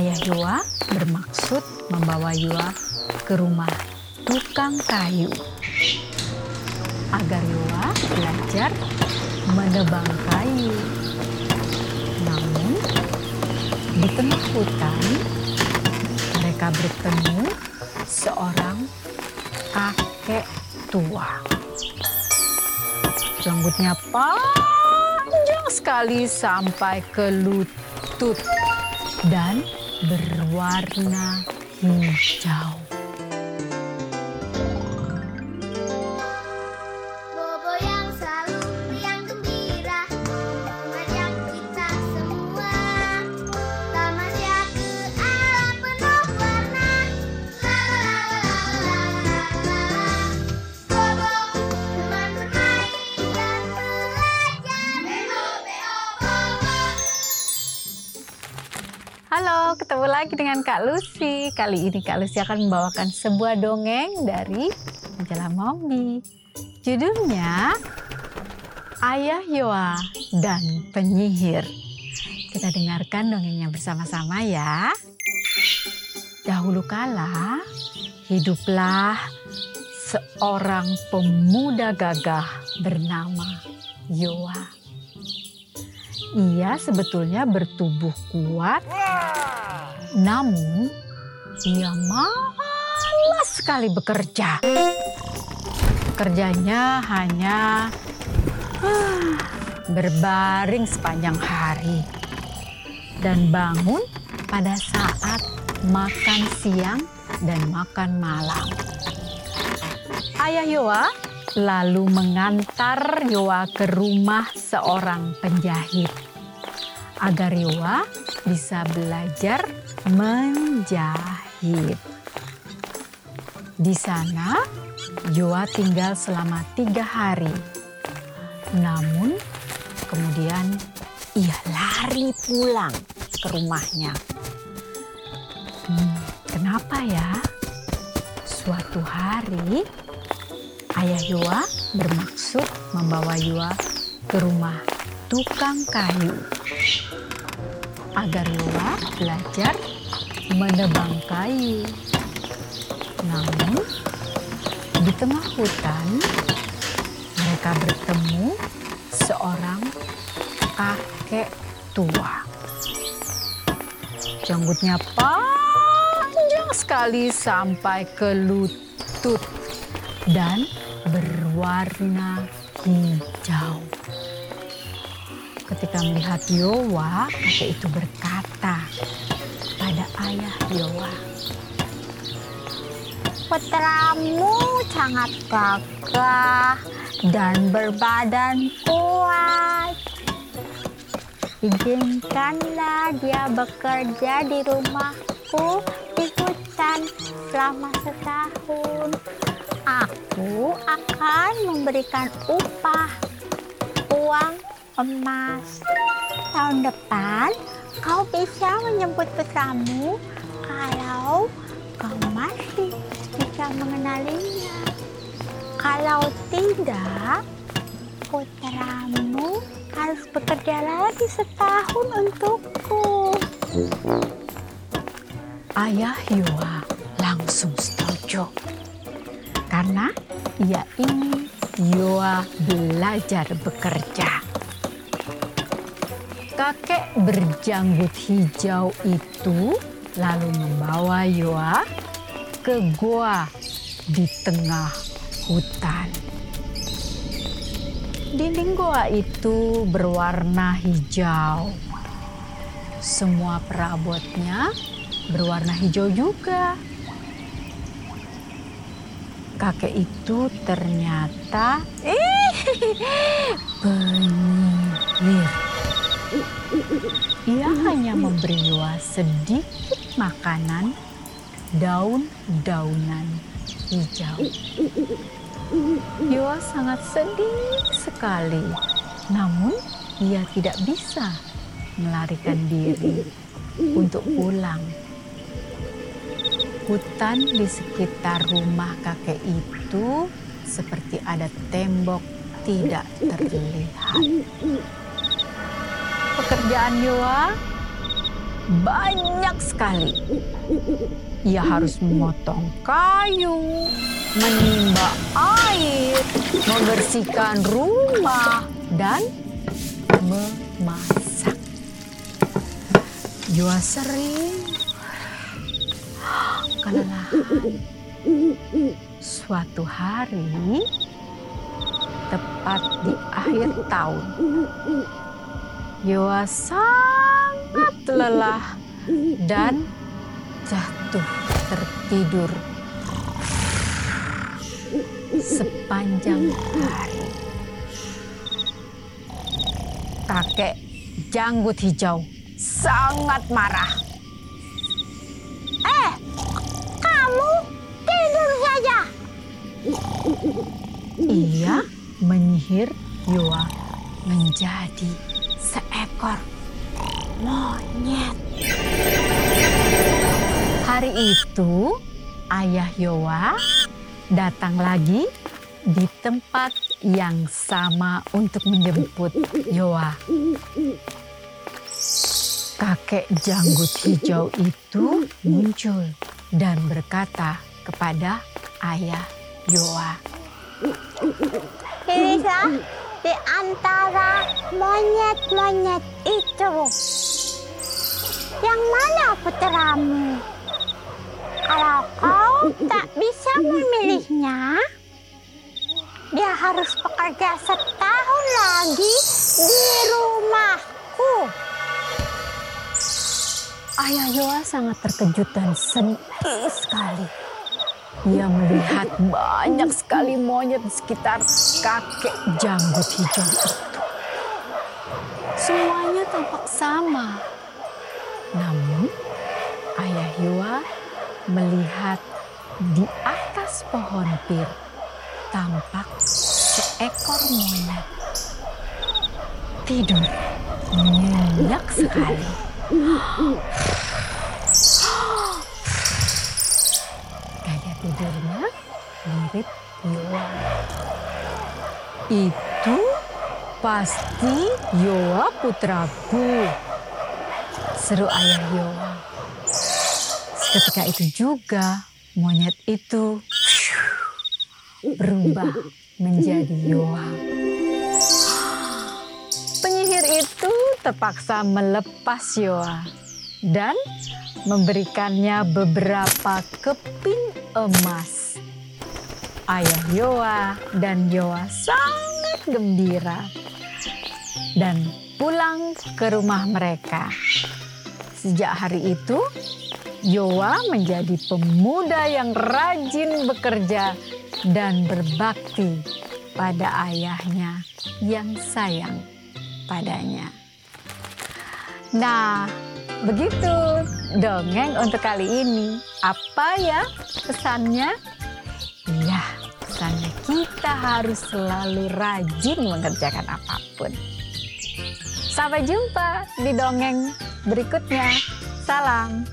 Ayah Yoa bermaksud membawa Yoa ke rumah tukang kayu agar Yoa belajar menebang kayu. Namun, di tengah hutan, mereka bertemu seorang kakek tua. Janggutnya panjang sekali sampai ke lutut dan berwarna hijau. Ketemu lagi dengan Kak Lucy. Kali ini Kak Lucy akan membawakan sebuah dongeng dari majalah Mombi. Judulnya Ayah Yoa dan Penyihir. Kita dengarkan dongengnya bersama-sama ya. Dahulu kala, hiduplah seorang pemuda gagah bernama Yoa. Ia sebetulnya bertubuh kuat namun, ia malas sekali bekerja. Kerjanya hanya ah, berbaring sepanjang hari dan bangun pada saat makan siang dan makan malam. Ayah Yoa lalu mengantar Yoa ke rumah seorang penjahit agar Yoa bisa belajar menjahit. Di sana, Yoa tinggal selama tiga hari. Namun, kemudian ia lari pulang ke rumahnya. Hmm, kenapa ya? Suatu hari, ayah Yoa bermaksud membawa Yoa ke rumah tukang kayu agar Yoa belajar menebang kayu. Namun, di tengah hutan, mereka bertemu seorang kakek tua. Janggutnya panjang sekali sampai ke lutut dan berwarna hijau. Ketika melihat Yowa, kakek itu berkata pada ayah Yowa, Putramu sangat gagah dan berbadan kuat. Izinkanlah dia bekerja di rumahku di hutan selama setahun. Aku akan memberikan upah uang emas. Tahun depan kau bisa menyebut putramu kalau kau masih bisa mengenalinya. Kalau tidak, putramu harus bekerja lagi setahun untukku. Ayah Yoa langsung setuju karena ia ingin Yoa belajar bekerja. Kakek berjanggut hijau itu lalu membawa Yoa ke gua di tengah hutan. Dinding goa itu berwarna hijau. Semua perabotnya berwarna hijau juga. Kakek itu ternyata eh, penyihir. Ia hanya memberi Yoa sedikit makanan daun-daunan hijau. Yoa sangat sedih sekali, namun ia tidak bisa melarikan diri untuk pulang. Hutan di sekitar rumah kakek itu seperti ada tembok tidak terlihat. Pekerjaan Yoa banyak sekali. Ia harus memotong kayu, menimba air, membersihkan rumah, dan memasak. Yua sering kelelahan. Suatu hari, tepat di akhir tahun, Yoa sangat lelah dan jatuh tertidur sepanjang hari. Kakek janggut hijau sangat marah. Eh, kamu tidur saja. Ia menyihir Yoa menjadi seekor monyet. Hari itu, ayah Yoa datang lagi di tempat yang sama untuk menjemput Yoa. Kakek janggut hijau itu muncul dan berkata kepada ayah Yoa. Elisa, di antara monyet-monyet itu, yang mana putramu? Kalau kau tak bisa memilihnya, dia harus bekerja setahun lagi di rumahku. Ayah Yoa sangat terkejut dan sedih sekali. Ia melihat banyak sekali monyet di sekitar kakek janggut hijau itu. Semuanya tampak sama. Namun, ayah Yoa melihat di atas pohon pir tampak seekor monyet tidur nyenyak sekali. Tidurnya mirip Yoa. Itu pasti Yoa putraku. Seru ayah Yoa. Ketika itu juga monyet itu berubah menjadi Yoa. Penyihir itu terpaksa melepas Yoa dan memberikannya beberapa keping emas. Ayah Yoa dan Yoa sangat gembira dan pulang ke rumah mereka. Sejak hari itu, Yoa menjadi pemuda yang rajin bekerja dan berbakti pada ayahnya yang sayang padanya. Nah, begitu dongeng untuk kali ini. Apa ya pesannya? Ya, pesannya kita harus selalu rajin mengerjakan apa pun. Sampai jumpa di dongeng berikutnya. Salam.